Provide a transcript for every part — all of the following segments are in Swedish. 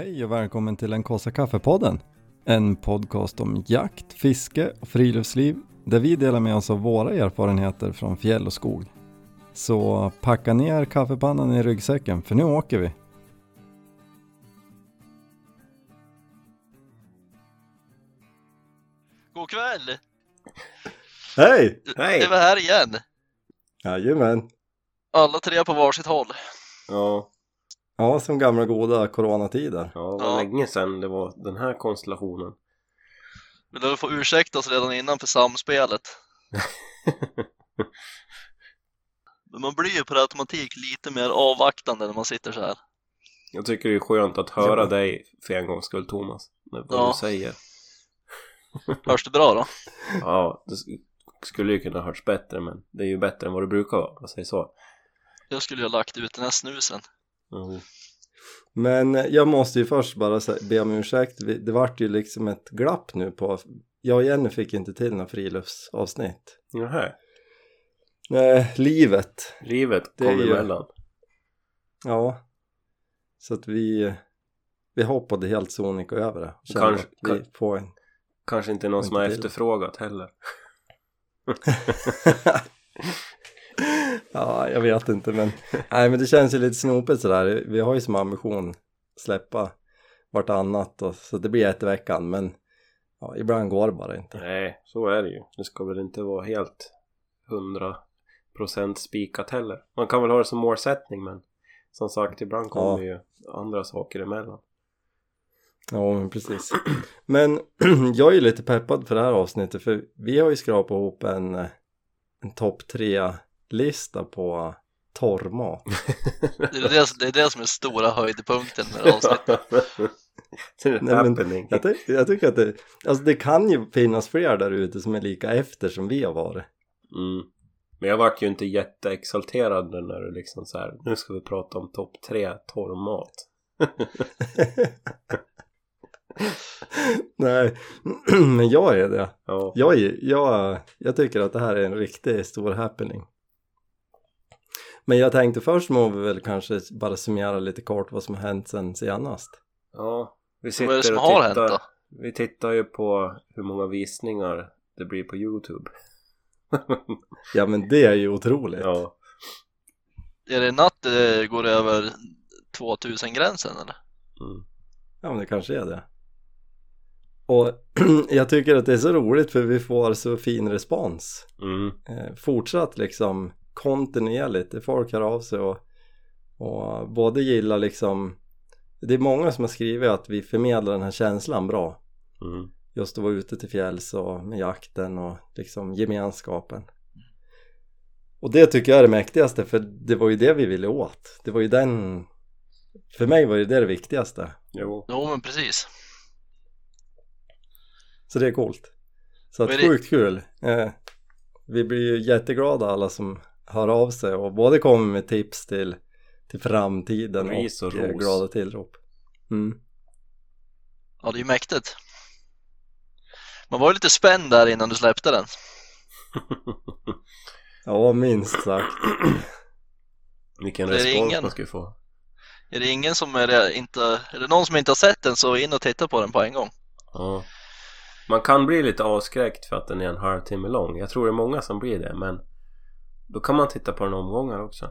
Hej och välkommen till den kaffe kaffepodden. En podcast om jakt, fiske och friluftsliv där vi delar med oss av våra erfarenheter från fjäll och skog. Så packa ner kaffepannan i ryggsäcken för nu åker vi. God kväll! Hej! Hej! är vi här igen. Jajamän. Alla tre på varsitt håll. Ja. Ja, som gamla goda coronatider. Ja, det var ja. länge sedan det var den här konstellationen. Vill du få ursäkta oss redan innan för samspelet? Men man blir ju per automatik lite mer avvaktande när man sitter så här. Jag tycker det är skönt att höra dig för en gångs skull Thomas. Med vad ja. du säger. Hörs det bra då? Ja, det skulle ju kunna hörs bättre men det är ju bättre än vad det brukar vara, jag säger så. Jag skulle ju ha lagt ut den här snusen. Mm. Men jag måste ju först bara be om ursäkt, det vart ju liksom ett glapp nu på, jag och Jenny fick inte till några friluftsavsnitt. Nähä. Nej, livet. Livet kom ju... emellan. Ja. Så att vi, vi hoppade helt sonika över det. Kanske, kan, en, kanske inte någon som har efterfrågat heller. ja, jag vet inte men Nej men det känns ju lite snopet sådär. Vi har ju som ambition släppa vartannat och, så det blir ett i veckan men ja, ibland går det bara inte. Nej, så är det ju. Det ska väl inte vara helt hundra procent spikat heller. Man kan väl ha det som målsättning men som sagt ibland kommer ja. ju andra saker emellan. Ja men precis. Men jag är ju lite peppad för det här avsnittet för vi har ju skrapat ihop en, en topp tre lista på torrmat det, är det, det är det som är stora höjdpunkten med avsnittet Nej, men jag, ty jag, tycker att det, alltså det kan ju finnas fler där ute som är lika efter som vi har varit mm. Men jag vart ju inte jätteexalterad när du liksom så här, nu ska vi prata om topp tre torrmat Nej, men jag är det. Ja. Jag, är, jag, jag tycker att det här är en riktigt stor happening. Men jag tänkte först må vi väl kanske bara summera lite kort vad som har hänt sen senast. Ja, vi sitter vad är det som och har tittar, hänt då? Vi tittar ju på hur många visningar det blir på Youtube. ja men det är ju otroligt. Ja. Är det natt det går över 2000 gränsen eller? Mm. Ja men det kanske är det. Och jag tycker att det är så roligt för vi får så fin respons. Mm. Eh, fortsatt liksom kontinuerligt. Folk hör av sig och, och både gillar liksom det är många som har skrivit att vi förmedlar den här känslan bra. Mm. Just att vara ute till fjälls och med jakten och liksom gemenskapen. Och det tycker jag är det mäktigaste för det var ju det vi ville åt. Det var ju den, för mig var ju det det viktigaste. Jo, jo men precis. Så det är coolt. Så att sjukt kul. Eh, vi blir ju jätteglada alla som hör av sig och både kommer med tips till, till framtiden Ris och, och eh, glada tillrop. Mm. Ja, det är ju mäktigt. Man var ju lite spänd där innan du släppte den. ja, minst sagt. Vilken respons ingen, man ska få. Är det ingen som är inte, är det någon som inte har sett den så in och titta på den på en gång. Ja. Man kan bli lite avskräckt för att den är en halvtimme lång. Jag tror det är många som blir det men då kan man titta på den omgångar också.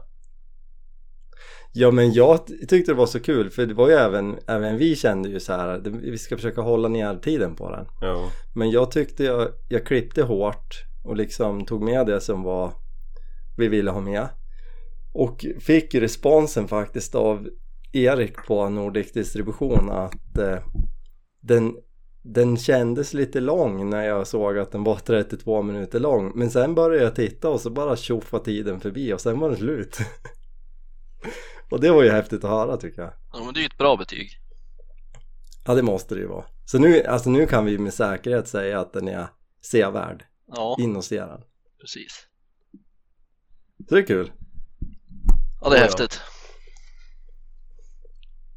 Ja men jag tyckte det var så kul för det var ju även, även vi kände ju så här vi ska försöka hålla ner tiden på den. Ja. Men jag tyckte jag, jag klippte hårt och liksom tog med det som var vi ville ha med. Och fick responsen faktiskt av Erik på Nordic Distribution att eh, den den kändes lite lång när jag såg att den var 32 minuter lång. Men sen började jag titta och så bara tjoffade tiden förbi och sen var det slut. Och det var ju häftigt att höra tycker jag. Ja men det är ju ett bra betyg. Ja det måste det ju vara. Så nu, alltså nu kan vi med säkerhet säga att den är sevärd. Ja. In och se den. Precis. Så det är kul. Ja det är ja, häftigt.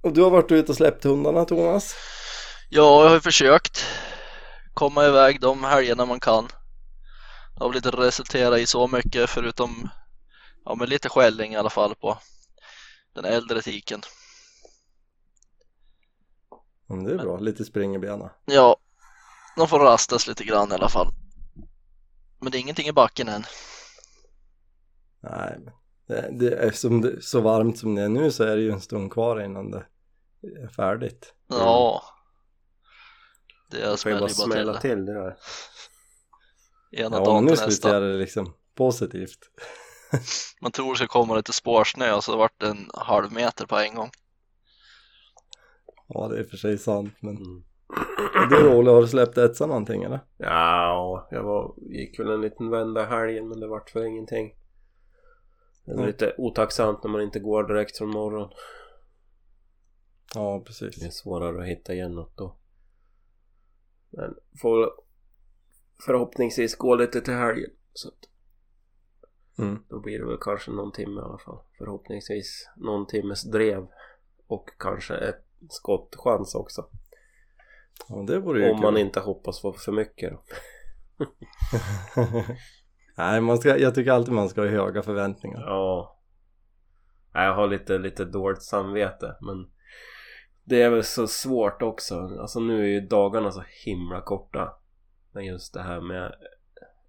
Och du har varit ute och släppt hundarna Thomas Ja, jag har ju försökt komma iväg de helgerna man kan. Det har väl inte resulterat i så mycket förutom ja, men lite skällning i alla fall på den äldre tiken. Men det är bra, lite spring i benen. Ja, de får rastas lite grann i alla fall. Men det är ingenting i backen än. Nej, det, det, eftersom det är så varmt som det är nu så är det ju en stund kvar innan det är färdigt. Ja. Det ju smäller bara ju smälla bara till. till det där. Ena Ja, dagen nu till nästa. slutar det liksom positivt. Man tror det ska komma lite spårsnö och så vart det en halv meter på en gång. Ja, det är för sig sant, men Mm. du Olle, har du släppt etsa någonting eller? Ja, jag var, gick väl en liten vända helgen men det vart för ingenting. Det är Mm. lite otacksamt när man inte går direkt från morgon. Ja, Det är precis. svårare att hitta igen något då. Men får förhoppningsvis gå lite till helgen. Så att Mm. då blir det väl kanske någon timme i alla fall. Förhoppningsvis någon timmes drev. Och kanske ett skottchans också. Ja, det vore ju Om man kul. inte hoppas på för mycket då. Nej, man ska, jag tycker alltid man ska ha höga förväntningar. Ja. Jag har lite, lite dåligt samvete men det är väl så svårt också. Alltså nu är ju dagarna så himla korta. Men just det här med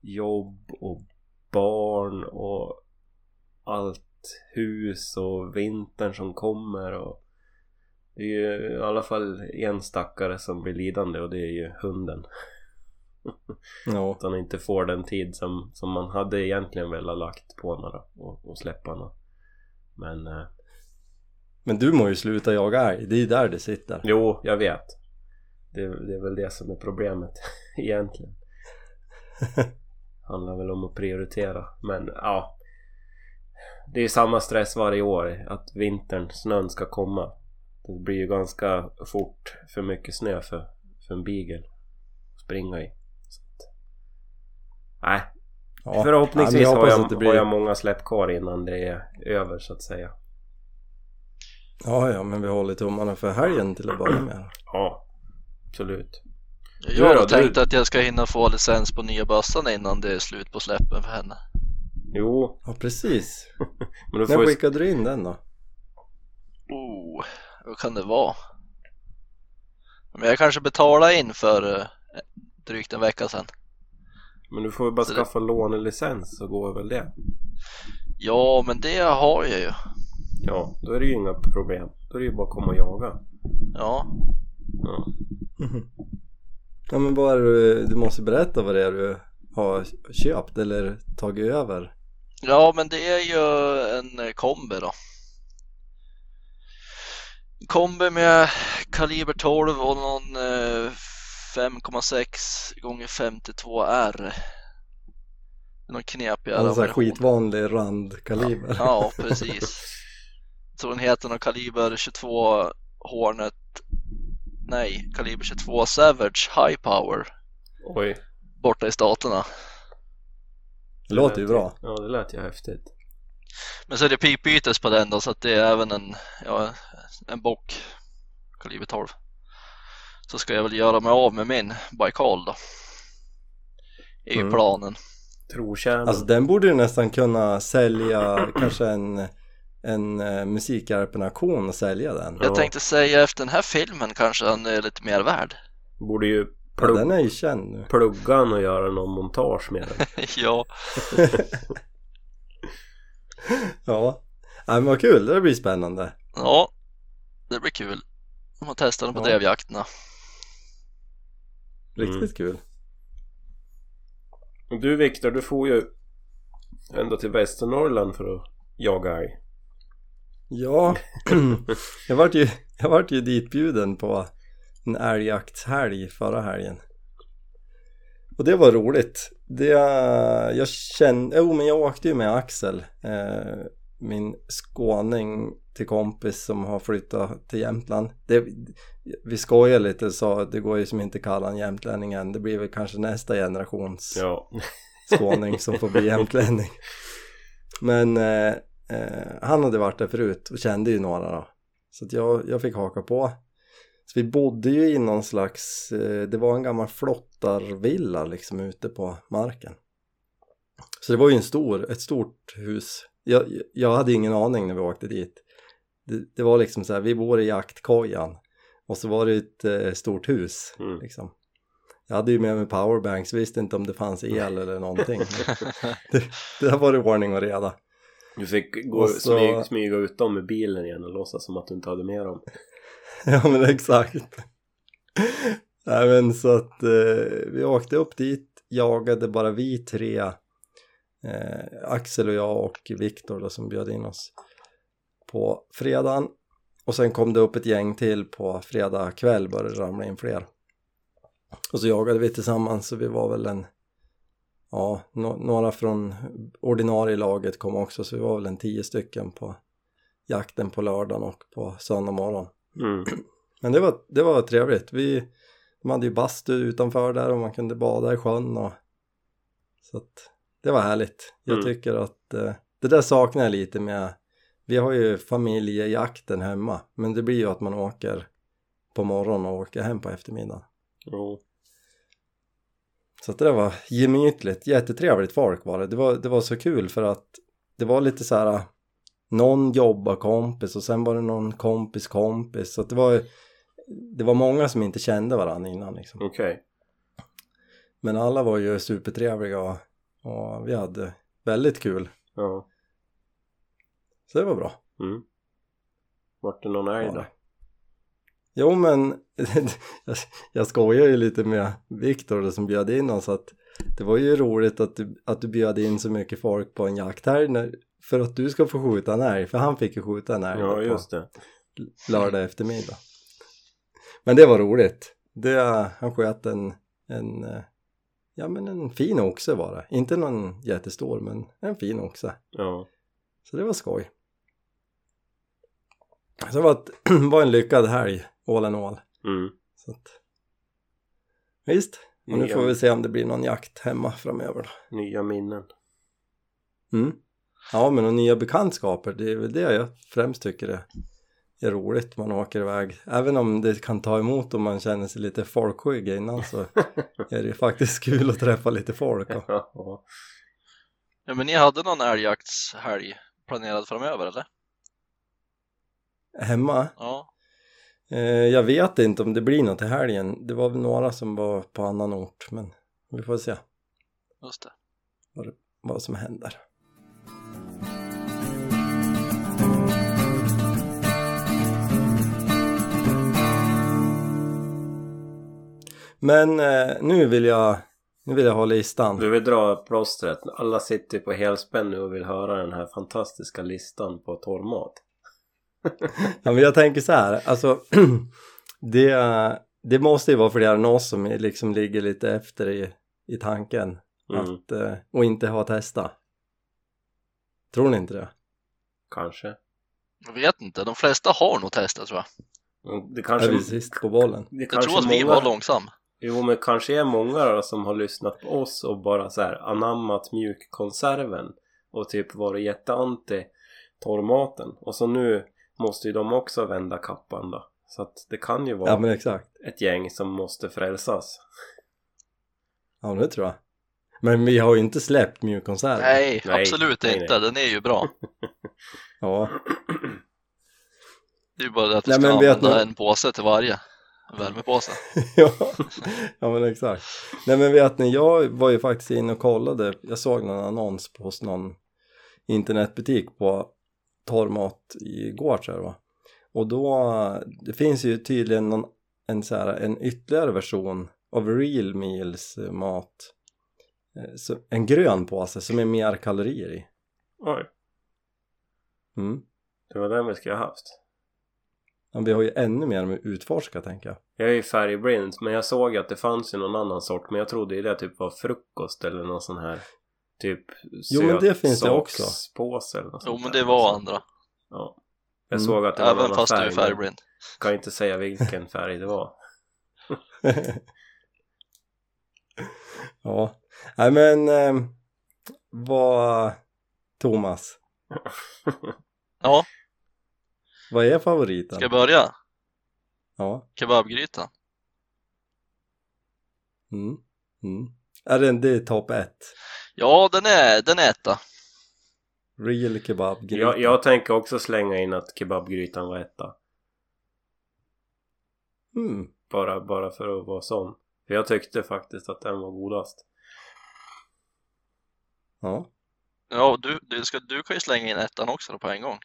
jobb och barn och allt hus och vintern som kommer och det är ju i alla fall en stackare som blir lidande och det är ju hunden. Ja, Att han inte får den tid som, som man hade egentligen velat lagt på honom då, och, och släppa honom. Men eh, men du må ju sluta jaga älg, det är ju där det sitter. jo, jag vet. Det, det är väl det som är problemet egentligen. Handlar väl om att prioritera. Men ja. Det är samma stress varje år att vintern, snön ska komma. Det blir ju ganska fort för mycket snö för, för en beagle att springa i. Nej, Ja. Förhoppningsvis Ja, men har, jag, blir... har jag många släpp kvar innan det är över så att säga. Ja, ja, men vi håller tummarna för helgen till att börja med. Ja, absolut. Jag har då, du- tänkt att jag ska hinna få licens på nya bössan innan det är slut på släppen för henne. Jo, Ja, precis. men När får ju... skickade du in den då? Oh, vad kan det vara? Men jag kanske betalade in för eh, drygt en vecka sedan. Men du får ju bara Så det- skaffa lånelicens så går väl det. Ja, men det har jag ju. Ja, då är det ju inga problem. Då är det ju bara att komma och jaga. Ja, Ja. Ja, men vad är det du, du måste berätta vad det är du har köpt eller tagit över. ja men det är ju en eh, kombi då. En kombi med kaliber 12 och någon eh, 5,6 gånger 52R. Det är Någon knepigare En sån här version. skitvanlig randkaliber. Ja, precis. Så den heter någon kaliber 22 Hornet Nej, kaliber 22 Savage High Power Oj. borta i staterna. Det låter ju bra. Ja, det lät ju häftigt. Men så är det pipbytes på den då så att det är även en, ja, en bock kaliber 12. Så ska jag väl göra mig av med min Baikal då. Är ju Mm. planen. Trotjänare. Alltså den borde ju nästan kunna sälja kanske en, en uh, musikarpen-auktion och sälja den. Ja. Jag tänkte säga efter den här filmen kanske han är lite mer värd. Borde ju Ja, plugg, den är ju känd nu. plugga han och göra någon montage med den. ja, Ja. ja, men vad kul, det blir spännande. ja, det blir kul. Om man testar den på Ja. drevjakterna. Riktigt Mm. kul. Du Viktor, du får ju ända till Västernorrland för att jaga älg. Ja, jag vart ju, jag vart ju ditbjuden på en älgjaktshelg förra helgen. Och det var roligt. Det, jag kände, jo men jag åkte ju med Axel, eh, min skåning till kompis som har flyttat till Jämtland. Det, vi skojar lite att det går ju som inte kalla en jämtlänning än. Det blir väl kanske nästa generations Ja. skåning som får bli jämtlänning. Men eh, eh, han hade varit där förut och kände ju några då. Så jag, jag fick haka på. Så vi bodde ju i någon slags, eh, det var en gammal flottarvilla liksom ute på marken. Så det var ju en stor, ett stort hus. Jag, jag hade ingen aning när vi åkte dit. Det, det var liksom så här, vi bor i jaktkojan Och så var det ett eh, stort hus Mm. liksom. Jag hade ju med mig powerbanks, visste inte om det fanns el eller någonting. det, det var det ordning och reda. Du fick gå så- smyga, smyga ut dem med bilen igen och låtsas som att du inte hade med dem. Ja men exakt. Nej men så att eh, vi åkte upp dit, jagade bara vi tre, eh, Axel och jag och Viktor då som bjöd in oss på fredagen. Och sen kom det upp ett gäng till på fredag kväll började ramla in fler. Och så jagade vi tillsammans så vi var väl en, ja, no några från ordinarie laget kom också så vi var väl en tio stycken på jakten på lördagen och på söndag morgon. Mm. Men det var, det var trevligt. Vi, de hade ju bastu utanför där och man kunde bada i sjön och så att det var härligt. Jag Mm. tycker att eh, det där saknar jag lite med vi har ju familjejakten hemma men det blir ju att man åker på morgonen och åker hem på eftermiddagen. Jo. Så att det där var gemytligt, jättetrevligt folk var det. Det var, det var så kul för att det var lite så här någon jobbar kompis och sen var det någon kompis kompis så att det var det var många som inte kände varandra innan liksom. Okej. Men alla var ju supertrevliga och, och vi hade väldigt kul. Ja. Så det var bra. Mm. Vart det någon älg Ja. då? Jo men jag, skojar ju lite med Viktor som bjöd in oss att det var ju roligt att du, att du bjöd in så mycket folk på en jakt här när, för att du ska få skjuta en älg för han fick ju skjuta en älg Ja just det. lördag eftermiddag. Men det var roligt. Det, han sköt en, en, ja men en fin oxe var det. Inte någon jättestor men en fin oxe. Ja. Så det var skoj. Så det var, ett, var en lyckad helg, all in all. Mm. Så att, visst, och nu Nya- får vi se om det blir någon jakt hemma framöver då. Nya minnen. Mm. Ja, men och nya bekantskaper, det är väl det jag främst tycker är, är roligt man åker iväg. Även om det kan ta emot om man känner sig lite folkskygg innan så är det faktiskt kul att träffa lite folk. Och, Ja. Ja, men ni hade någon älgjaktshelg planerad framöver eller? Hemma, Ja. eh, jag vet inte om det blir något i helgen. Det var väl några som var på annan ort, men vi får se Just det. vad som händer. Men eh, nu vill jag nu vill jag ha listan. Du vill dra plåstret. Alla sitter på helspänn nu och vill höra den här fantastiska listan på torrmat. Ja, men jag tänker så här, alltså det, det måste ju vara fler än oss som liksom ligger lite efter i, i tanken Mm. att, eh, och inte har testat. Tror ni inte det? Kanske. Jag vet inte, de flesta har nog testat tror jag. Mm, Det Är kanske, vi sist på bollen? det Jag tror att vi många, var långsam. Jo men kanske är många då som har lyssnat på oss och bara så här anammat mjukkonserven och typ varit jätteanti torrmaten och så nu måste ju de också vända kappan då så att det kan ju vara Ja men exakt. ett gäng som måste frälsas Ja det tror jag. Men vi har ju inte släppt mjukkonserven. Nej, Nej, absolut nej, inte. Den är ju bra. Ja. Det är ju bara det att du Nej, ska använda en påse till varje. En värmepåse. ja. ja men exakt. Nej men vet ni, jag var ju faktiskt inne och kollade. Jag såg någon annons på hos någon internetbutik på torrmat jag det var. Och då, det finns ju tydligen någon, en, så här, en ytterligare version av Real Meals eh, mat. Eh, Så, en grön påse som är mer kalorier i. Oj, Mm. det var den vi skulle ha haft Men vi har ju ännu mer med utforska tänker jag. Jag är ju färgblind men jag såg att det fanns ju någon annan sort men jag trodde ju det typ var frukost eller någon sån här typ Jo, men det finns det också. sötsakspåse eller något Jo men det var andra. Ja. Jag Mm. såg att det var en Även fast du är färg, färgblind. kan inte säga vilken färg det var. ja, nej men eh, vad Thomas, Ja, vad är favoriten? ska jag börja? Ja, Kebabgrytan. mm, mm. Är det, det är topp ett? Ja, den är, den är etta. Real kebab jag, jag tänker också slänga in att kebabgrytan var etta. Mm. Bara, bara för att vara sån. För jag tyckte faktiskt att den var godast. Ja. Ja, du, du, ska, du kan ju slänga in ettan också då på en gång.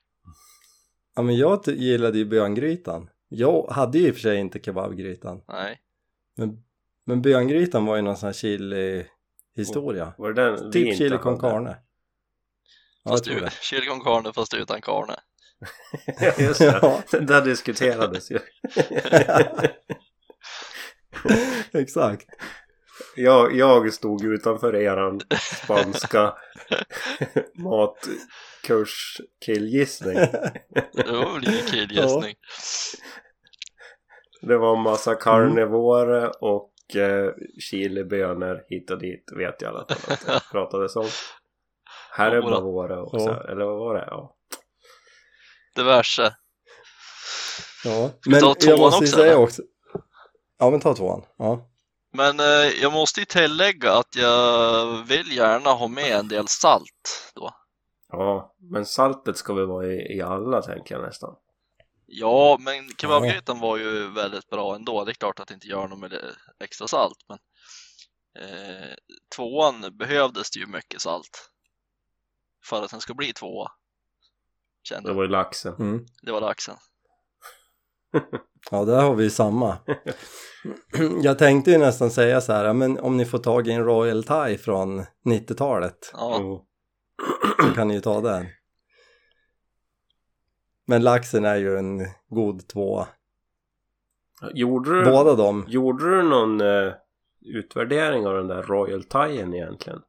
ja, men jag gillade ju böngrytan. Jag hade ju i och för sig inte kebabgrytan. Nej. Men, men böngrytan var ju någon sån här chili historia. Var det den Typ chili con carne. Ja, Fast chili con carne fast utan carne. Ja, Just det, Ja. det där diskuterades ju. Exakt. Jag, jag stod utanför eran spanska matkurskillgissning. Det var väl ingen killgissning. Det var en massa carnivore och eh, chilibönor hit och dit vet jag alla att det pratades om. Här är Jodå. Bavore också, Ja. eller vad var det? Ja. Diverse. Ja. vi Men ta jag måste också, säga eller? också. Ja men ta tvåan. Ja. Men eh, jag måste ju tillägga att jag vill gärna ha med en del salt då. ja, men saltet ska väl vara i, i alla tänker jag nästan. Ja, men kebabgrytan var ju väldigt bra ändå. Det är klart att det inte gör något med det extra salt, men eh, tvåan behövdes det ju mycket salt för att den ska bli tvåa. Kände Det jag. var ju laxen. Mm. Det var laxen. Ja, där har vi samma. Jag tänkte ju nästan säga så här, men om ni får tag i en Royal Thai från 90-talet Ja, så kan ni ju ta den. Men laxen är ju en god tvåa. Gjorde du, Båda dem. gjorde du någon eh, utvärdering av den där Royal Thaien egentligen?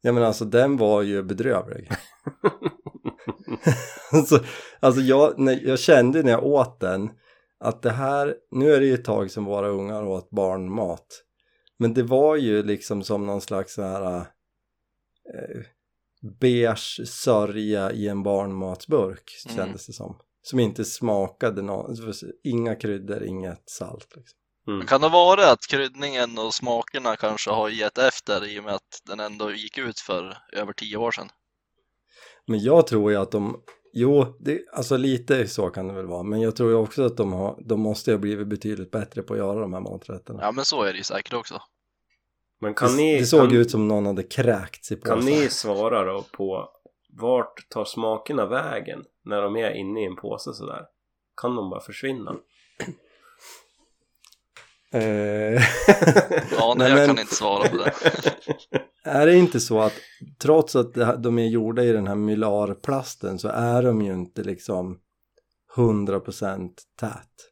Ja men alltså den var ju bedrövlig. alltså, alltså jag, när, jag kände när jag åt den att det här, nu är det ju ett tag som våra ungar åt barnmat. Men det var ju liksom som någon slags så här eh, beige sörja i en barnmatsburk Mm. kändes det som. Som inte smakade någon, inga kryddor, inget salt liksom. Mm. kan det vara att kryddningen och smakerna kanske har gett efter i och med att den ändå gick ut för över tio år sedan? Men jag tror ju att de, jo, det, alltså lite så kan det väl vara, men jag tror ju också att de, har, de måste ha blivit betydligt bättre på att göra de här maträtterna. Ja, men så är det ju säkert också. Men kan det, ni, det såg kan, ut som någon hade kräkts i kan påsen. ni svara då på vart tar smakerna vägen när de är inne i en påse sådär? Kan de bara försvinna? Eh, Ja, nej, Nej, jag men- kan inte svara på det. är det inte så att trots att de är gjorda i den här mylarplasten så är de ju inte liksom 100% tät.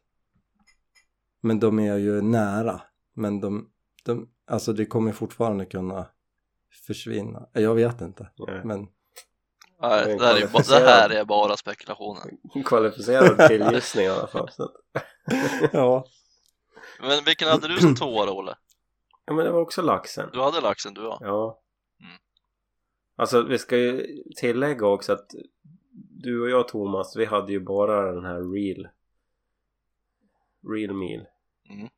Men de är ju nära. Men de, de, alltså det kommer fortfarande kunna försvinna. Jag vet inte. Nej. Men Nej, det här är, det här är bara spekulationer. Kvalificerad killgissning i alla fall. Så. att- ja. Men vilken hade du som tvåa då, Olle? Ja men det var också laxen. Du hade laxen du ja. Ja. Mm. Alltså vi ska ju tillägga också att du och jag Thomas, vi hade ju bara den här real real meal Mm.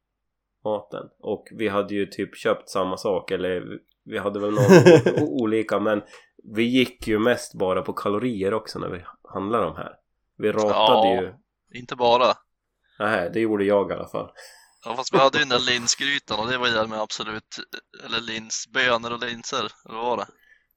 Maten och vi hade ju typ köpt samma sak eller vi hade väl någon o- olika men vi gick ju mest bara på kalorier också när vi handlade de här vi ratade Ja. ju Inte bara. Nej, det gjorde jag i alla fall Ja, fast vi hade ju den där linsgrytan och det var ju det med absolut, eller linsbönor och linser, eller vad var det?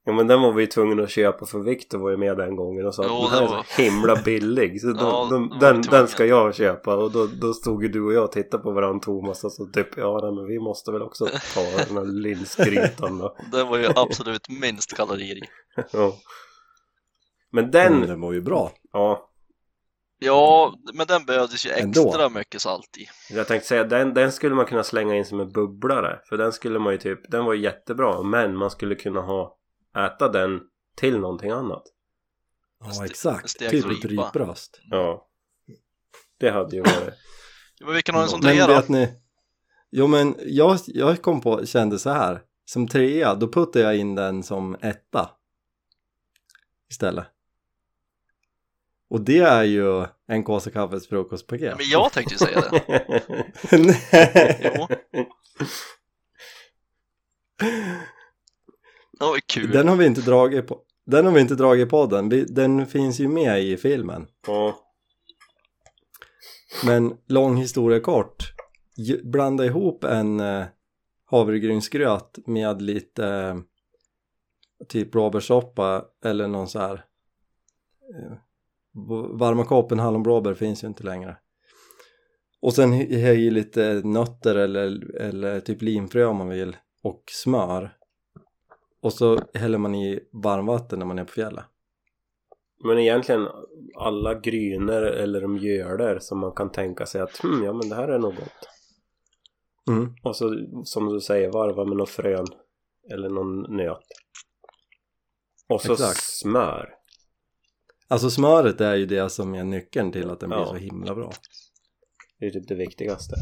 Ja men den var vi tvungna att köpa för Viktor var ju med den gången och sa Jo, att den här det är var- så himla billig så Ja, då, det var den, den ska jag köpa och då, då stod ju du och jag och tittade på varandra Thomas och så typ ja nej, men vi måste väl också ta den här linsgrytan då Det var ju absolut minst kalorier i. ja. Men den, Mm, den var ju bra. ja Ja, men den behövdes ju Ändå. extra mycket salt i. jag tänkte säga den, den skulle man kunna slänga in som en bubblare för den skulle man ju typ, den var ju jättebra men man skulle kunna ha äta den till någonting annat Ja Ste- exakt. stekt Typ ett rybröst. ja det hade ju varit Men vilken ni som Men trea då? vet ni? Jo men jag, jag kom på, kände så här. Som trea, då puttade jag in den som etta. Istället. Och det är ju en kåsa kaffes frukostpaket. Men jag tänkte ju säga det. Nej. Jo. Ju kul. Den har vi inte dragit på. Den har vi inte dragit på den. Den finns ju med i filmen. ja Men lång historia kort. Blanda ihop en eh, havregrynsgröt med lite eh, typ blåbärssoppa eller någon så här eh, varma koppen hallonblåbär finns ju inte längre. Och sen i lite nötter eller, eller typ linfrö om man vill och smör. Och så häller man i varmvatten när man är på fjället. Men egentligen alla gryner eller mjöler som man kan tänka sig att hmm, ja men det här är nog gott. Mm. Och så som du säger varva med någon frön eller någon nöt. Och så Exakt. smör. Alltså smöret är ju det som är nyckeln till att den blir Ja. så himla bra. Det är typ det viktigaste.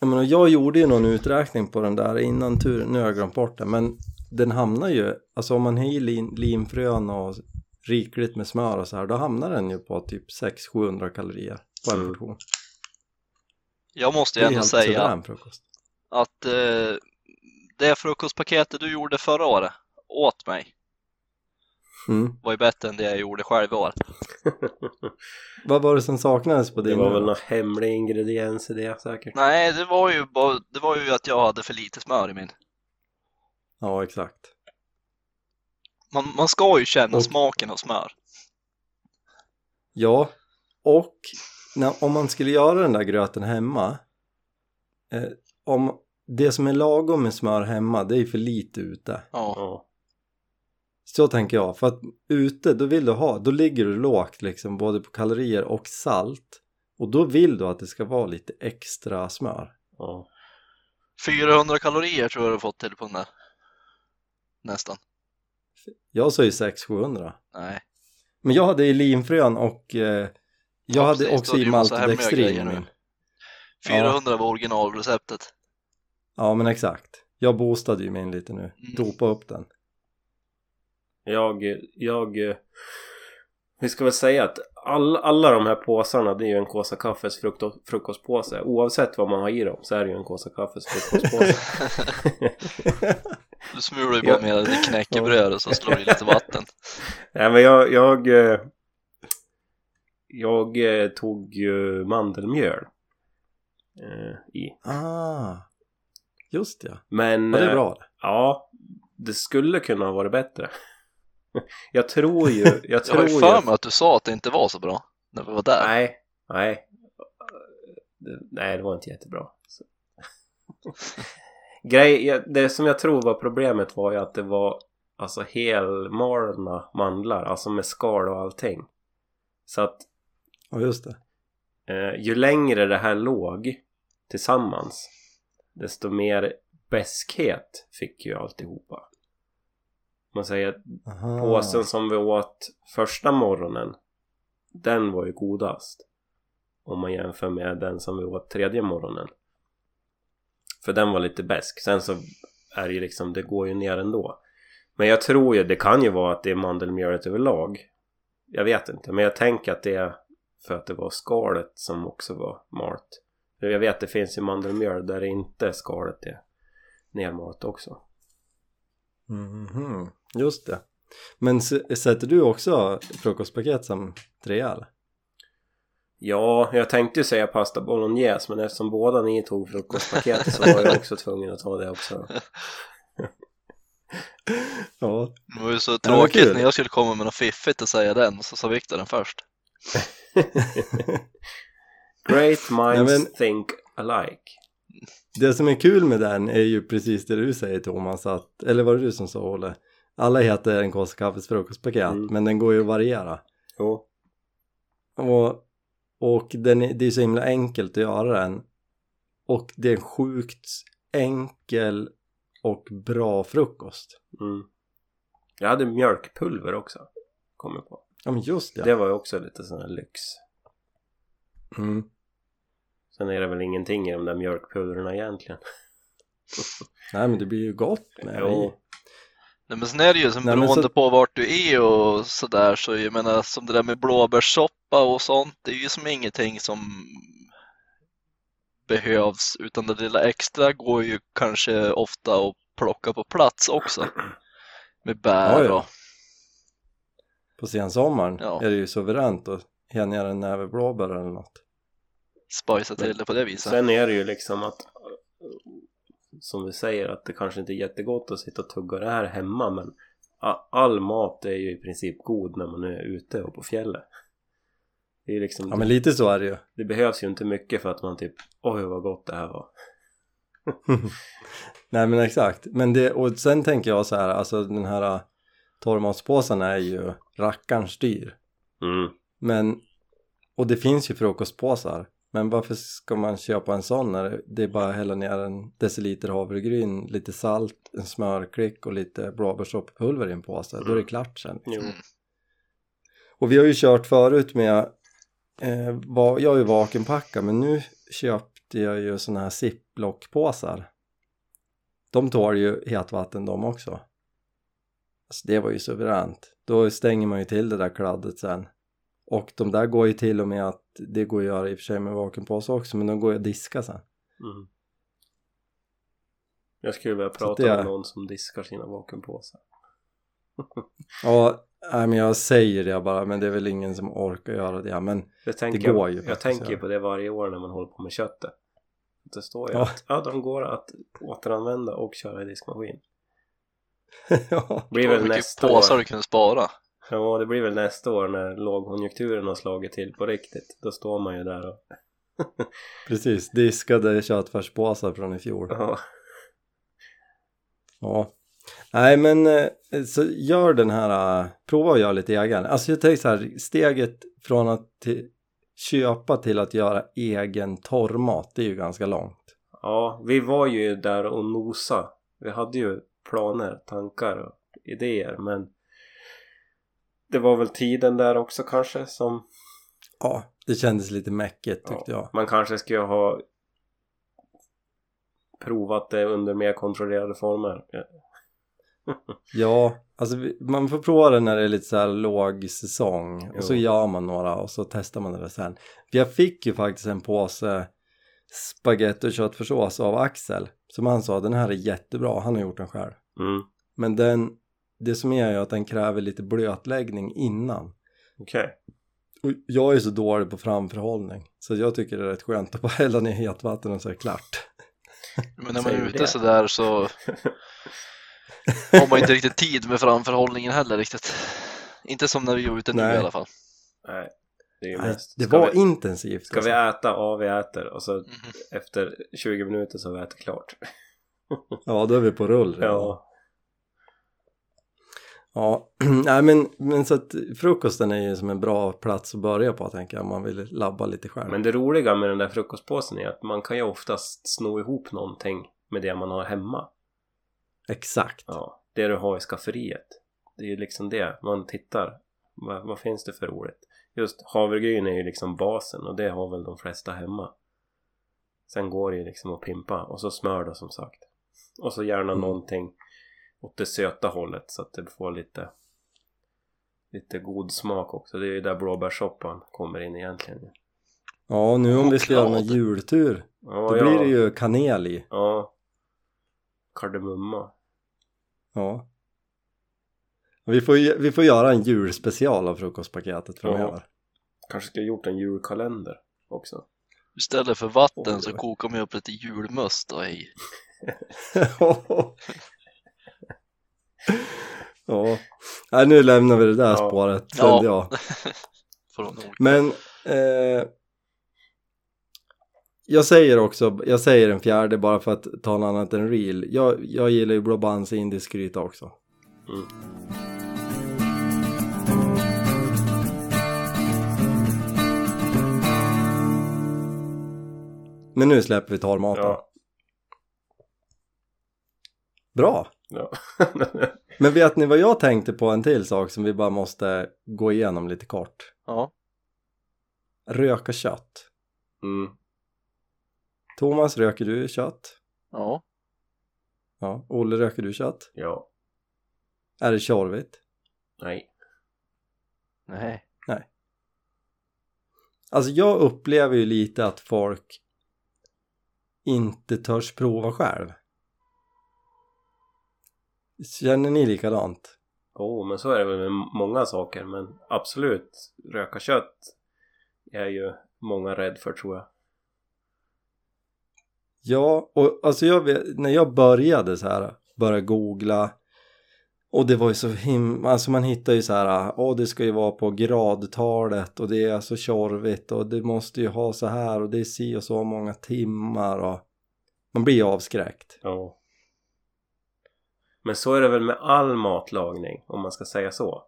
Jag, menar, jag gjorde ju någon uträkning på den där innan tur, nu har jag glömt bort det, men den hamnar ju, alltså om man har i lin, linfrön och rikligt med smör och så här, då hamnar den ju på typ 600-700 kalorier på en Mm. portion. Jag måste Det ju ändå säga att eh, det frukostpaketet du gjorde förra året åt mig Mm. var ju bättre än det jag gjorde själv i år. Vad var det som saknades på Det din? var nu väl någon hemlig ingrediens i det säkert. Nej, det var ju bara, det var ju att jag hade för lite smör i min. Ja, exakt. Man, man ska ju känna Och- smaken av smör. Ja, och när, om man skulle göra den där gröten hemma, eh, om det som är lagom med smör hemma, det är för lite ute. Ja. Så tänker jag, för att ute då vill du ha, då ligger du lågt liksom både på kalorier och salt och då vill du att det ska vara lite extra smör. ja. 400 kalorier tror jag du har fått till på den där. Nästan. Jag sa ju 600-700 Nej. men jag hade i linfrön och eh, jag Ja, hade precis, också i maltodextrin i grejer nu. min. 400 var originalreceptet. Ja men exakt, jag boostade ju min lite nu, Mm. dopa upp den. Jag, jag... Vi ska väl säga att all, alla de här påsarna det är ju en Kåsa Kaffes frukt, frukostpåse. Oavsett vad man har i dem så är det ju en Kåsa Kaffes frukostpåse. Du smular ju bara med ditt knäckebröd och så slår du i lite vatten. Nej men jag... Jag, eh, jag eh, tog ju mandelmjöl eh, i. Ah, just ja. Men... Ja, det är bra det. Ja, det skulle kunna ha varit bättre. Jag tror ju... Jag Jag tror har ju för mig att du sa att det inte var så bra när vi var där. Nej, nej. Det- Nej, det var inte jättebra. Grej, det som jag tror var problemet var ju att det var alltså helmalna mandlar, alltså med skal och allting. Så att Ja just det. eh, ju längre det här låg tillsammans desto mer beskhet fick ju alltihopa. Man säger att Aha. påsen som vi åt första morgonen den var ju godast om man jämför med den som vi åt tredje morgonen för den var lite besk. Sen så är det ju liksom det går ju ner ändå. Men jag tror ju det kan ju vara att det är mandelmjölet överlag. Jag vet inte men jag tänker att det är för att det var skalet som också var malt. För jag vet det finns ju mandelmjöl där det inte skalet är nermalt också. Mhm, Just det. Men sätter du också frukostpaket som trea eller? Ja, jag tänkte ju säga pasta bolognese men eftersom båda ni tog frukostpaketet så var jag också tvungen att ta det också. Ja. Det var ju så tråkigt när jag skulle komma med något fiffigt och säga den, så sa Viktor den först. Great minds Nej, men- think alike. Det som är kul med den är ju precis det du säger Thomas att, eller var det du som sa Olle? Alla heter en Kåsa Kaffes frukostpaket Mm. men den går ju att variera. Jo, Och, och den är, det är så himla enkelt att göra den. Och det är en sjukt enkel och bra frukost. mm. Jag hade mjölkpulver också, kom jag på. Ja men just det. Det var ju också lite sån här lyx. Mm. Sen är det väl ingenting i de där mjölkpulverna egentligen. Nej men det blir ju gott med Jo. Nej, men sen är det ju som Nej, beroende så- på vart du är och sådär så jag menar som det där med blåbärssoppa och sånt det är ju som ingenting som behövs utan det lilla extra går ju kanske ofta att plocka på plats också med bär Ja, ja. och På sensommaren Ja. är det ju suveränt att hänga en näve blåbär eller något. spicea till det på det viset. Sen är det ju liksom att som vi säger att det kanske inte är jättegott att sitta och tugga det här hemma men all mat är ju i princip god när man är ute och på fjället. Det, är liksom, Ja men lite så är det ju. det behövs ju inte mycket för att man typ oj vad gott det här var. Nej men exakt. Men det, och sen tänker jag så här, alltså den här äh, torrmatspåsen är ju rackarns dyr. Mm. Men, och det finns ju frukostpåsar. Men varför ska man köpa en sån när det är bara att hälla ner en deciliter havregryn, lite salt, en smörklick och lite blåbärssopppulver i en påse. Då är det klart sen. Jo. Mm. Och vi har ju kört förut med, eh, va, jag är ju vakenpacka men nu köpte jag ju såna här ziplockpåsar. De tål ju hetvatten de också. Alltså det var ju suveränt. Då stänger man ju till det där kladdet sen. Och de där går ju till och med att, det går ju att göra i och för sig med vakenpåse också, men de går ju att diska sen. Mm. Jag skulle vilja prata det med någon som diskar sina vakuumpåsar. Ja, nej, men jag säger det bara, men det är väl ingen som orkar göra det. Men Det, tänker Det går jag, ju jag tänker ju på det varje år när man håller på med köttet. Det står ju Ja. att ja, de går att återanvända och köra i diskmaskin. ja, blir väl nästa påsar år. du kunde spara. Ja, det blir väl nästa år när lågkonjunkturen har slagit till på riktigt. Då står man ju där och precis. Diskade köttfärspåsar från i fjol. ja, Ja. Nej men eh, så gör den här, eh, prova att göra lite egen. Alltså jag tänker så här, steget från att köpa till att göra egen torrmat, det är ju ganska långt. ja, vi var ju där och nosa. Vi hade ju planer, tankar och idéer men det var väl tiden där också kanske som Ja, det kändes lite mäckigt tyckte jag. man kanske skulle ha provat det under mer kontrollerade former. Ja. Ja, alltså man får prova det när det är lite så här låg säsong och så gör man några och så testar man det sen. Jag fick ju faktiskt en påse spagetti och köttfärssås av Axel som han sa, den här är jättebra, han har gjort den själv. Mm, Men den, det som är ju att den kräver lite blötläggning innan. okej. Och jag är så dålig på framförhållning så jag tycker det är rätt skönt att bara hälla ner hetvatten och så är det klart. Men när man är ute sådär så har man inte riktigt tid med framförhållningen heller riktigt. Inte som när vi var ute nu Nej. i alla fall. Nej, det Nej, det var vi, intensivt. Ska vi alltså. äta? Ja, vi äter. Och så Mhm. efter 20 minuter så har vi ätit klart. Ja, då är vi på rull redan. Ja, Ja, nej men, men så att frukosten är ju som en bra plats att börja på tänker jag om man vill labba lite själv. men det roliga med den där frukostpåsen är att man kan ju oftast sno ihop någonting med det man har hemma. Exakt. Ja, det du har i skafferiet. Det är ju liksom det. Man tittar. Vad, vad finns det för roligt? Just havregryn är ju liksom basen och det har väl de flesta hemma. Sen går det ju liksom att pimpa och så smör då som sagt. Och så gärna Mm. någonting åt det söta hållet så att det får lite lite god smak också. Det är ju där blåbärssoppan kommer in egentligen. Ja, nu om vi ska göra en jultur Ja, då ja. blir det ju kanel i. Ja. Kardemumma. Ja. Vi får, vi får göra en julspecial av frukostpaketet framöver. Kanske skulle ha gjort en julkalender också. Istället för vatten Oj, så kokar man upp lite julmust och i. ja. Nej, nu lämnar vi det där Ja. spåret kände jag. Men eh, jag säger också, jag säger en fjärde bara för att ta en annat än real. Jag, jag gillar ju Blå Bands indisk gryta också. Mm. Men nu släpper vi torrmaten. Ja. Bra! Ja. Men vet ni vad jag tänkte på en till sak som vi bara måste gå igenom lite kort? Ja. Röka kött. mm. Thomas, röker du kött? Ja. Ja. Olle, röker du kött? ja. Är det tjorvigt? Nej. Nej. Alltså jag upplever ju lite att folk inte törs prova själv. Känner ni likadant? Jo, men så är det väl med många saker. Men absolut, röka kött är ju många rädd för tror jag. Ja, och alltså jag vet, när jag började så här, börja googla och det var ju så himla, alltså man hittar ju så här, åh det ska ju vara på gradtalet och det är så tjorvigt och det måste ju ha så här och det är si och så många timmar och man blir ju avskräckt. Ja. Men så är det väl med all matlagning om man ska säga så.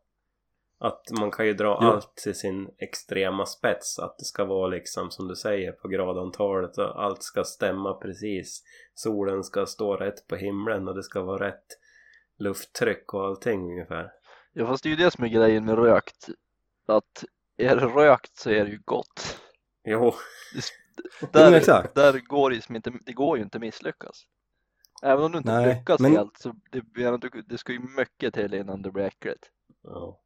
Att man kan ju dra Jo. allt till sin extrema spets. Att det ska vara liksom som du säger på gradantalet och allt ska stämma precis. Solen ska stå rätt på himlen och det ska vara rätt lufttryck och allting ungefär. Ja fast det är ju det som är grejen med rökt. Att är det rökt så är det ju gott. Jo, Där, exakt. där går det inte, det går ju inte misslyckas. Även om du inte Nej, lyckas men- helt så det, det ska ju mycket till innan det blir äckligt. ja.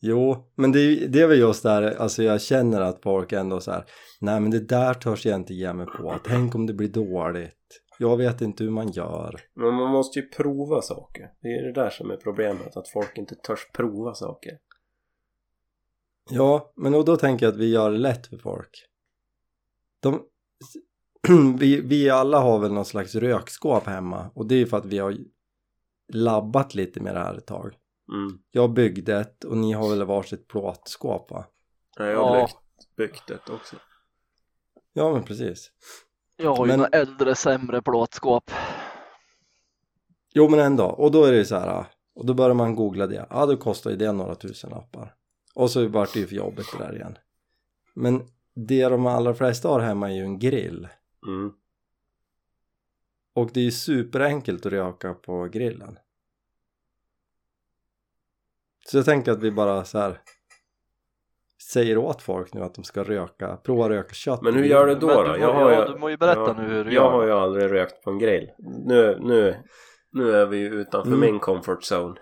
Jo, men det, är ju- det är väl just där, alltså jag känner att folk ändå så här, nej men det där törs jag inte ge mig på, tänk om det blir dåligt, jag vet inte hur man gör. Men man måste ju prova saker. Det är det där som är problemet. Att folk inte törs prova saker. Ja, men och då tänker jag att vi gör det lätt för folk. De, vi, vi alla har väl någon slags rökskåp hemma och det är ju för att vi har labbat lite med det här ett tag. Mm. Jag byggde ett och ni har väl varsitt plåtskåp va? Ja, jag har Ja. byggt, byggt ett också. Ja men precis. Jag har ju Men- några äldre sämre plåtskåp. Jo men ändå, och då är det ju så här, och då börjar man googla det, ja då kostar ju det några tusen lappar. Och så vart det ju för jobbigt det där igen. Men det de allra flesta har hemma är ju en grill. Mm. Och det är ju superenkelt att röka på grillen. Så jag tänker att vi bara så här säger åt folk nu att de ska röka, prova att röka kött. Men hur gör du då Men då? du må- jag har ja, du må ju berätta ja, nu hur du Jag gör. har ju aldrig rökt på en grill. Nu, nu, nu är vi ju utanför Mm. min comfort zone.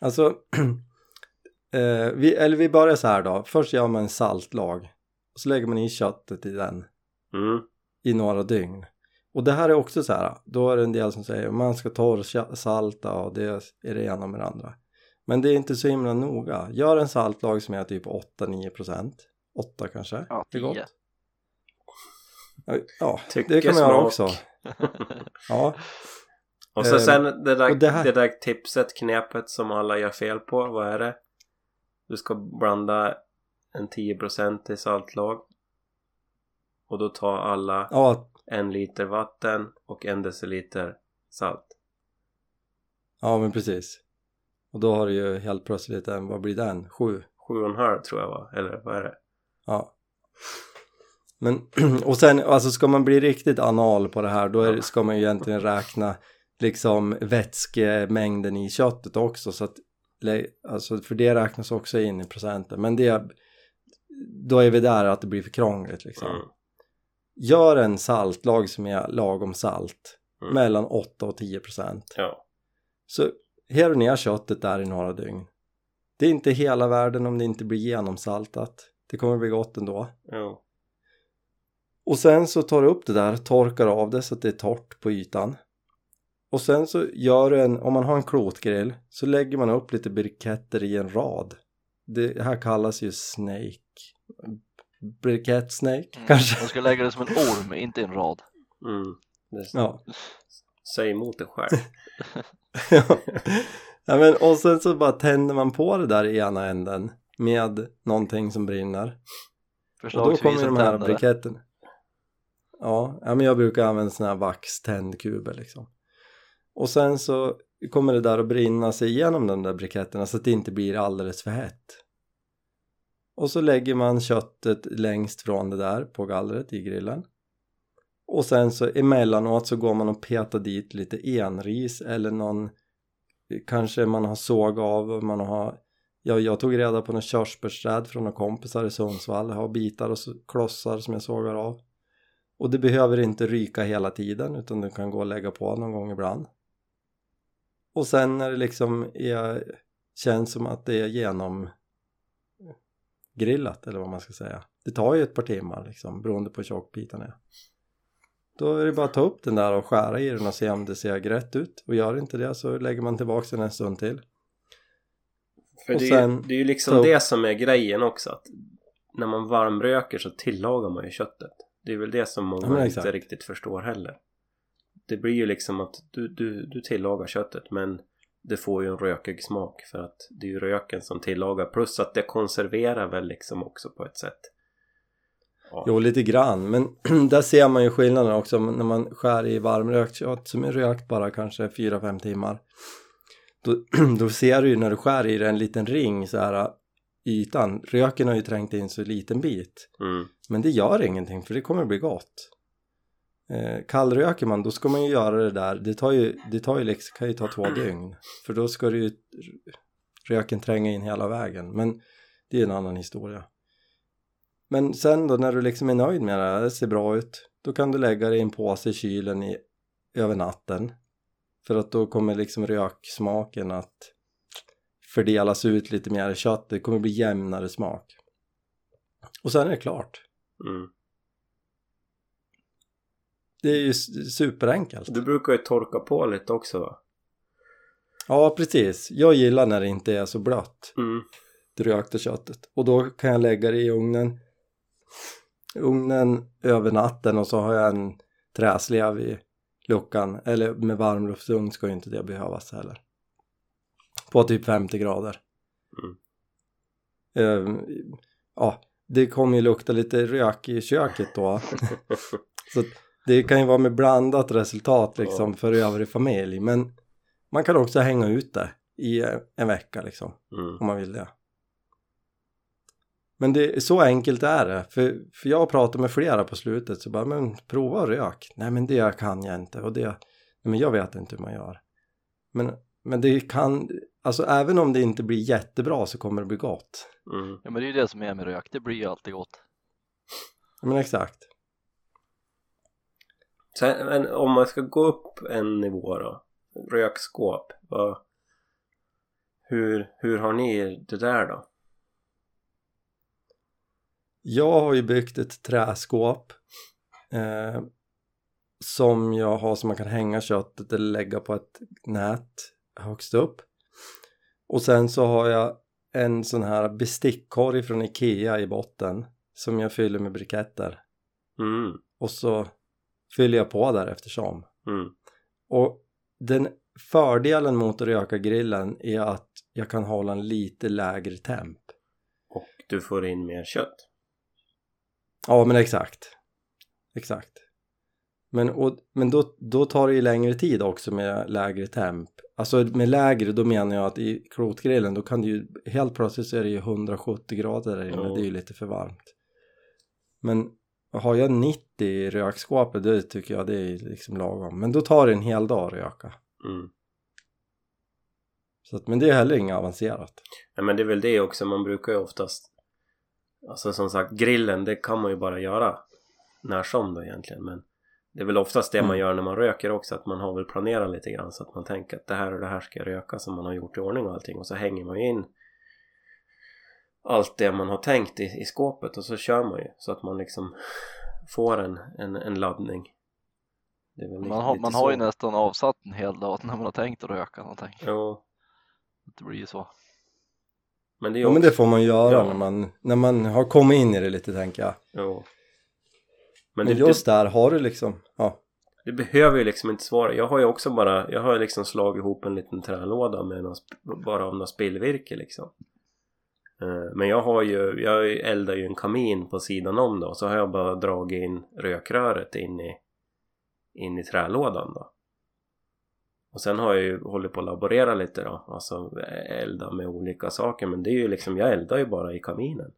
Alltså, eh, vi, eller vi börjar så här då. Först gör man en saltlag. Och så lägger man i köttet i den Mm. i några dygn. Och det här är också så här, då är det en del som säger man ska torrsalta och det är det ena med det andra. Men det är inte så himla noga. Gör en saltlag som är typ 8-9%. 8 kanske. Ja, det är gott. 10. Ja, Tycke, det kan man göra också. Ja, Och så Eh, sen det där, det här- det där tipset, knepet som alla gör fel på. Vad är det? Du ska blanda en 10% i saltlag. Och då tar alla ja, en liter vatten och en deciliter salt. ja men precis. Och då har du ju helt plötsligt en, vad blir den? 7? Sju och en halv tror jag var. Eller vad är det? Ja. Men, och sen, alltså ska man bli riktigt anal på det här då är, ska man ju egentligen räkna liksom vätskemängden i köttet också så att, alltså för det räknas också in i procenten. Men det, då är vi där att det blir för krångligt liksom. Mm. Gör en saltlag som är lagom salt, Mm. mellan 8 och 10 procent. Ja. Så här och ner köttet där i några dygn. Det är inte hela världen om det inte blir genomsaltat. Det kommer bli gott ändå. Ja. Och sen så tar du upp det där, torkar av det så att det är torrt på ytan. Och sen så gör du en, om man har en klotgrill, så lägger man upp lite briketter i en rad. Det här kallas ju snake. Brikett snake Mm. kanske? Man ska lägga det som en orm, inte en rad. Mm. Ja. Säg emot dig själv. ja. ja men, och sen så bara tänder man på det där i ena änden med någonting som brinner. Och då kommer de här tändare. briketten. Ja, ja, men jag brukar använda såna här vax-tändkuber liksom. Och sen så kommer det där att brinna sig igenom de där briketterna så att det inte blir alldeles för hett. Och så lägger man köttet längst från det där på gallret i grillen. Och sen så emellanåt så går man och petar dit lite enris eller någon kanske man har såg av, man har jag, jag tog reda på något körsbärsträd från några kompisar i Sundsvall. Jag har bitar och klossar som jag sågar av. Och det behöver inte ryka hela tiden utan du kan gå och lägga på någon gång ibland. Och sen när det liksom är, känns som att det är genom grillat eller vad man ska säga. Det tar ju ett par timmar liksom beroende på hur tjock biten är. Då är det bara att ta upp den där och skära i den och se om det ser rätt ut. Och gör inte det så lägger man tillbaka den en stund till. För Och det, är, ju- det är ju liksom det som är grejen också. Att när man varmröker så tillagar man ju köttet. Det är väl det som många Ja, inte riktigt förstår heller. Det blir ju liksom att du, du, du tillagar köttet men det får ju en rökig smak för att det är ju röken som tillagar plus att det konserverar väl liksom också på ett sätt. Ja. Jo, lite grann. Men där ser man ju skillnaden också när man skär i varmrökt kött som är rökt bara kanske 4-5 timmar. Då, då ser du ju när du skär i det en liten ring så här i ytan. Röken har ju trängt in så liten bit. Mm. Men det gör ingenting för det kommer bli gott. Eh, kallröker man då ska man ju göra det där. Det tar ju, det tar ju liksom, kan ju ta två dygn. För då ska det ju röken tränga in hela vägen. Men det är en annan historia. Men sen då när du liksom är nöjd med det, det ser bra ut. Då kan du lägga det i en påse i kylen i, över natten. För att då kommer liksom röksmaken att fördelas ut lite mer i köttet. Det kommer bli jämnare smak. Och sen är det klart. Mm. Det är ju superenkelt. Du brukar ju torka på lite också va? Ja, precis. Jag gillar när det inte är så blött, Mm. det rökta köttet. Och då kan jag lägga det i ugnen. Ugnen över natten och så har jag en träslev i luckan. Eller med varmluftsugn ska ju inte det behövas heller. På typ 50 grader. Mm. Ehm, ja, det kommer ju lukta lite rök i köket då. Så det kan ju vara med blandat resultat liksom för övrig familj. Men man kan också hänga ut det i eh, en vecka liksom Mm. om man vill det. Men det, så enkelt är det. För, för jag har pratat med flera på slutet så bara, men prova rök. Nej men det kan jag inte och det, nej, men jag vet inte hur man gör. Men, men det kan, alltså även om det inte blir jättebra så kommer det bli gott. Mm. Ja men det är ju det som är med rök, det blir ju alltid gott. Ja, Men exakt. Sen, men om man ska gå upp en nivå då? Rökskåp, vad... Hur, hur har ni det där då? Jag har ju byggt ett träskåp eh, som jag har som man kan hänga köttet eller lägga på ett nät högst upp. Och sen så har jag en sån här bestickkorg från Ikea i botten som jag fyller med briketter. Mm. Och så fyller jag på där eftersom. Mm. Och den fördelen mot att röka grillen är att jag kan hålla en lite lägre temp. Och du får in mer kött. Ja men exakt. Exakt. Men, och, men då, då tar det ju längre tid också med lägre temp. Alltså med lägre då menar jag att i klotgrillen då kan det ju helt plötsligt så är det ju 170 grader där inne. Ja. Det är ju lite för varmt. Men har jag 90 i rökskåpet då tycker jag det är liksom lagom. Men då tar det en hel dag att röka. Mm. Så att, men det är heller inget avancerat. Ja, men det är väl det också, man brukar ju oftast Alltså som sagt, grillen det kan man ju bara göra när som då egentligen men Det är väl oftast det man Mm. gör när man röker också att man har väl planerat lite grann så att man tänker att det här och det här ska jag röka som man har gjort i ordning och allting och så hänger man ju in allt det man har tänkt i, i skåpet och så kör man ju så att man liksom får en, en, en laddning det är väl Man lite- har, lite man har ju nästan avsatt en hel dag när man har tänkt att röka någonting. Jo, Det blir ju så. men det Ja men det får man göra Ja. när, man, när man har kommit in i det lite tänker jag. Jo. Men, Men, det, just där har du liksom, ja. Det behöver ju liksom inte svara. Jag har ju också bara, jag har liksom slagit ihop en liten trälåda med någon, bara av något spillvirke liksom. Eh, Men jag har ju, jag eldar ju en kamin på sidan om då. Så har jag bara dragit in rökröret in i, in i trälådan då. Och sen har jag ju hållit på att laborera lite då. Alltså elda med olika saker. Men det är ju liksom, jag eldar ju bara i kaminen.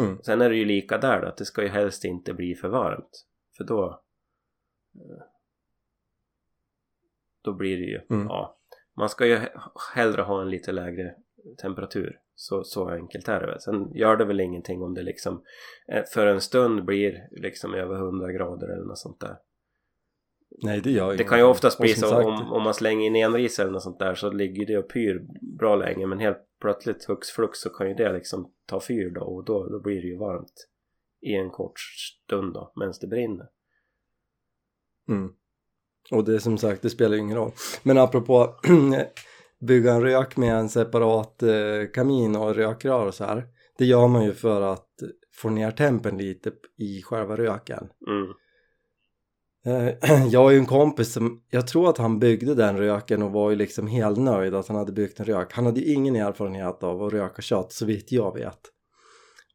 Mm. Sen är det ju lika där då, att det ska ju helst inte bli för varmt. För då... eh, Då blir det ju, Mm. ja. Man ska ju he- hellre ha en lite lägre temperatur. Så, så enkelt är det väl. Sen gör det väl ingenting om det liksom eh, för en stund blir liksom över 100 grader eller något sånt där. Nej det gör Det ingenting. kan ju oftast bli så om, om man slänger in enris eller något sånt där så ligger det och pyr bra länge men helt plötsligt hux flux så kan ju det liksom ta fyr då och då, då blir det ju varmt i en kort stund då medan det brinner. Mm. Och det är som sagt, det spelar ju ingen roll. Men apropå bygga en rök med en separat eh, kamin och rökrör och så här. Det gör man ju för att få ner tempen lite i själva röken. Mm. Eh, Jag har ju en kompis som, jag tror att han byggde den röken och var ju liksom helt nöjd att han hade byggt en rök. Han hade ju ingen erfarenhet av att röka kött så vitt jag vet.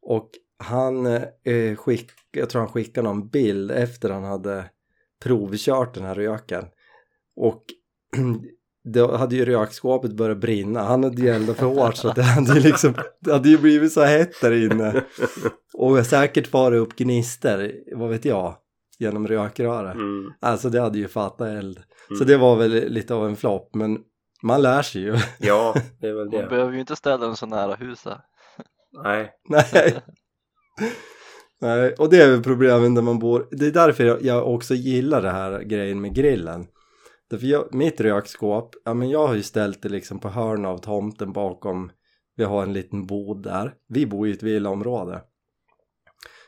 Och han eh, skick, jag tror han skickade någon bild efter han hade provkört den här röken. Och då hade ju rökskåpet börjat brinna. Han hade ju eldat för hårt så det hade ju liksom, det hade ju blivit så hett där inne. Och säkert farit upp gnister, vad vet jag, genom rökröret. Mm. Alltså det hade ju fattat eld. Så Mm. det var väl lite av en flopp men man lär sig ju. Ja, det är väl Man det. behöver ju inte ställa den så nära huset. Nej. Nej. Nej, och det är väl problemet när man bor. Det är därför jag, jag också gillar det här grejen med grillen. Därför jag, mitt rökskåp, ja men jag har ju ställt det liksom på hörn av tomten bakom. Vi har en liten bod där. Vi bor i ett villaområde.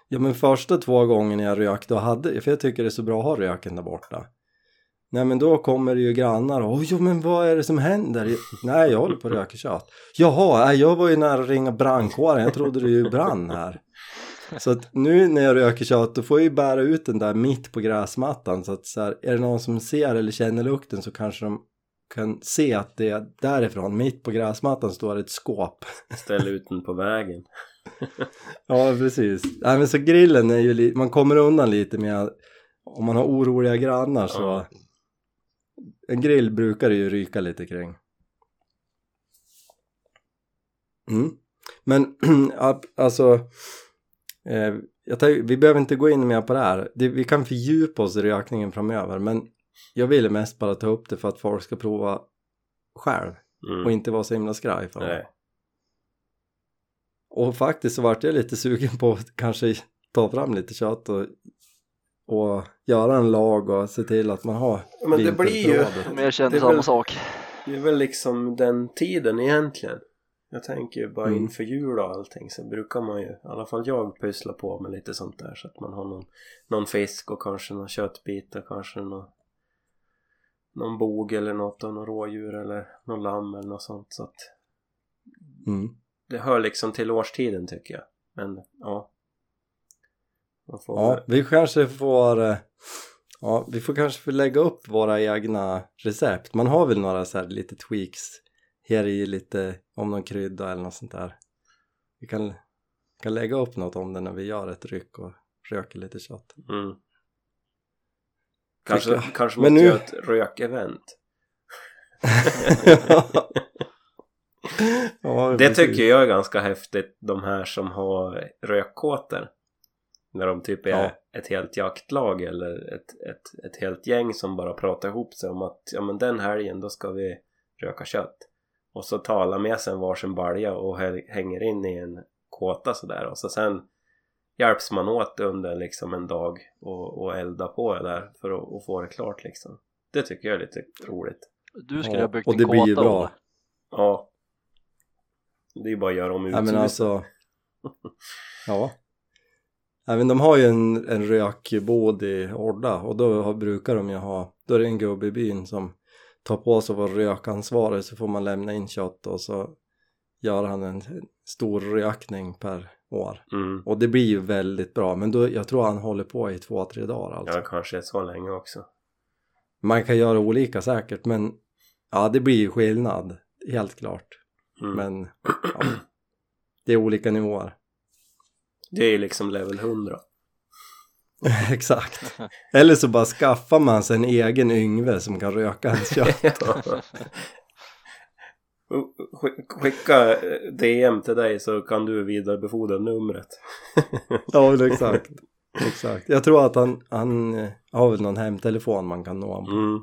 Ja men första två gångerna jag rökte och hade, för jag tycker det är så bra att ha röken där borta. Nej men då kommer det ju grannar och jo men vad är det som händer? Nej jag håller på att röka kött. Jaha, jag var ju nära att ringa brandkåren, jag trodde det ju brann här. Så att nu när jag röker kött då får jag ju bära ut den där mitt på gräsmattan så att så här, är det någon som ser eller känner lukten så kanske de kan se att det är därifrån, mitt på gräsmattan står ett skåp. Ställ ut den på vägen. Ja precis. Nej men så grillen är ju li- man kommer undan lite med om man har oroliga grannar så Ja. en grill brukar det ju ryka lite kring. Mm. Men alltså eh, jag tar, vi behöver inte gå in mer på det här. Det, vi kan fördjupa oss i rökningen framöver men jag ville mest bara ta upp det för att folk ska prova själv och Mm. inte vara så himla skraj för det. Nej. Och faktiskt så vart jag lite sugen på att kanske ta fram lite kött och, och göra en lag och se till att man har Men det blir ju-. Om jag känner Det är samma väl- sak. Det är väl liksom den tiden egentligen. Jag tänker ju bara Mm. inför jul och allting så brukar man ju, i alla fall jag pyssla på med lite sånt där så att man har någon, någon fisk och kanske någon köttbit och kanske någon, någon bog eller något och någon rådjur eller någon lamm eller något sånt så att Mm. det hör liksom till årstiden tycker jag. Men ja. Ja, vi kanske får eh, Ja, vi får kanske få lägga upp våra egna recept. Man har väl några så här lite tweaks här i lite om någon krydda eller något sånt där. Vi kan, kan lägga upp något om det när vi gör ett ryck och röker lite kött. Mm. Kanske, jag. kanske måste nu- göra ett rökevent. ja, Det precis. tycker jag är ganska häftigt, de här som har rökkåtor. När de typ är Ja. ett helt jaktlag eller ett, ett, ett helt gäng som bara pratar ihop sig om att ja men den helgen då ska vi röka kött. Och så talar med sig en varsin balja och hä- hänger in i en kåta sådär och så sen hjälps man åt under liksom en dag och, och elda på det där för att, att få det klart liksom. Det tycker jag är lite roligt. Du skulle Ja, ha byggt och en det blir ju bra. Ja. Det är ju bara att göra om Ja uthuset. men alltså Ja Ja men de har ju en, en rökbod i Orda och då har, brukar de ju ha Då är det en gubbe i byn som tar på sig att vara rökansvarig så får man lämna in kött och så gör han en stor rökning per år Mm. och det blir ju väldigt bra men då, jag tror han håller på i två, tre dagar alltså Ja, kanske så länge också. Man kan göra olika säkert men ja det blir ju skillnad helt klart Mm. men ja, det är olika nivåer Det är liksom level 100. Exakt. Eller så bara skaffar man sig en egen yngve som kan röka ens kött. Sk- Skicka eh, DM till dig så kan du vidarebefordra numret. Ja, exakt. Exakt. Jag tror att han, han eh, har väl någon hemtelefon man kan nå honom på. Mm.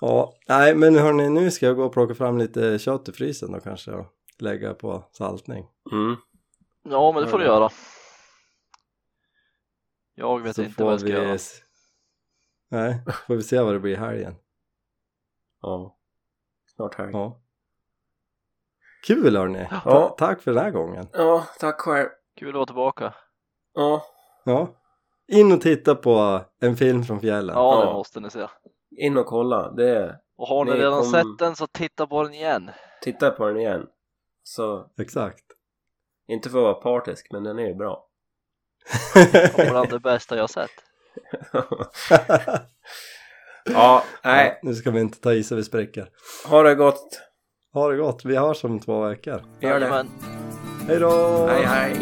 Ja, nej men hörni, nu ska jag gå och plocka fram lite kött i frysen då kanske och lägga på saltning. Mm. Ja men det får du göra. Jag vet Så inte vad jag ska vi... göra. Nej, får vi se vad det blir i helgen. Ja. Snart helg. Ja. Ja. Kul hörni! Ja. Ta- tack för den här gången. tack själv. Kul att vara tillbaka. Ja. Ja. In och titta på en film från fjällen. Ja det Ja. måste ni se. In och kolla. Det är... Och har ni Det redan kom- sett den så titta på den igen. Titta på den igen. Så, Exakt. inte för att vara partisk men den är ju bra. Bland det bästa jag sett. ja, nej. Nu ska vi inte ta i så vi spräcker. Ha det gott. Ha det gott, vi hörs om två veckor. Gör det. Hej då! Hej hej.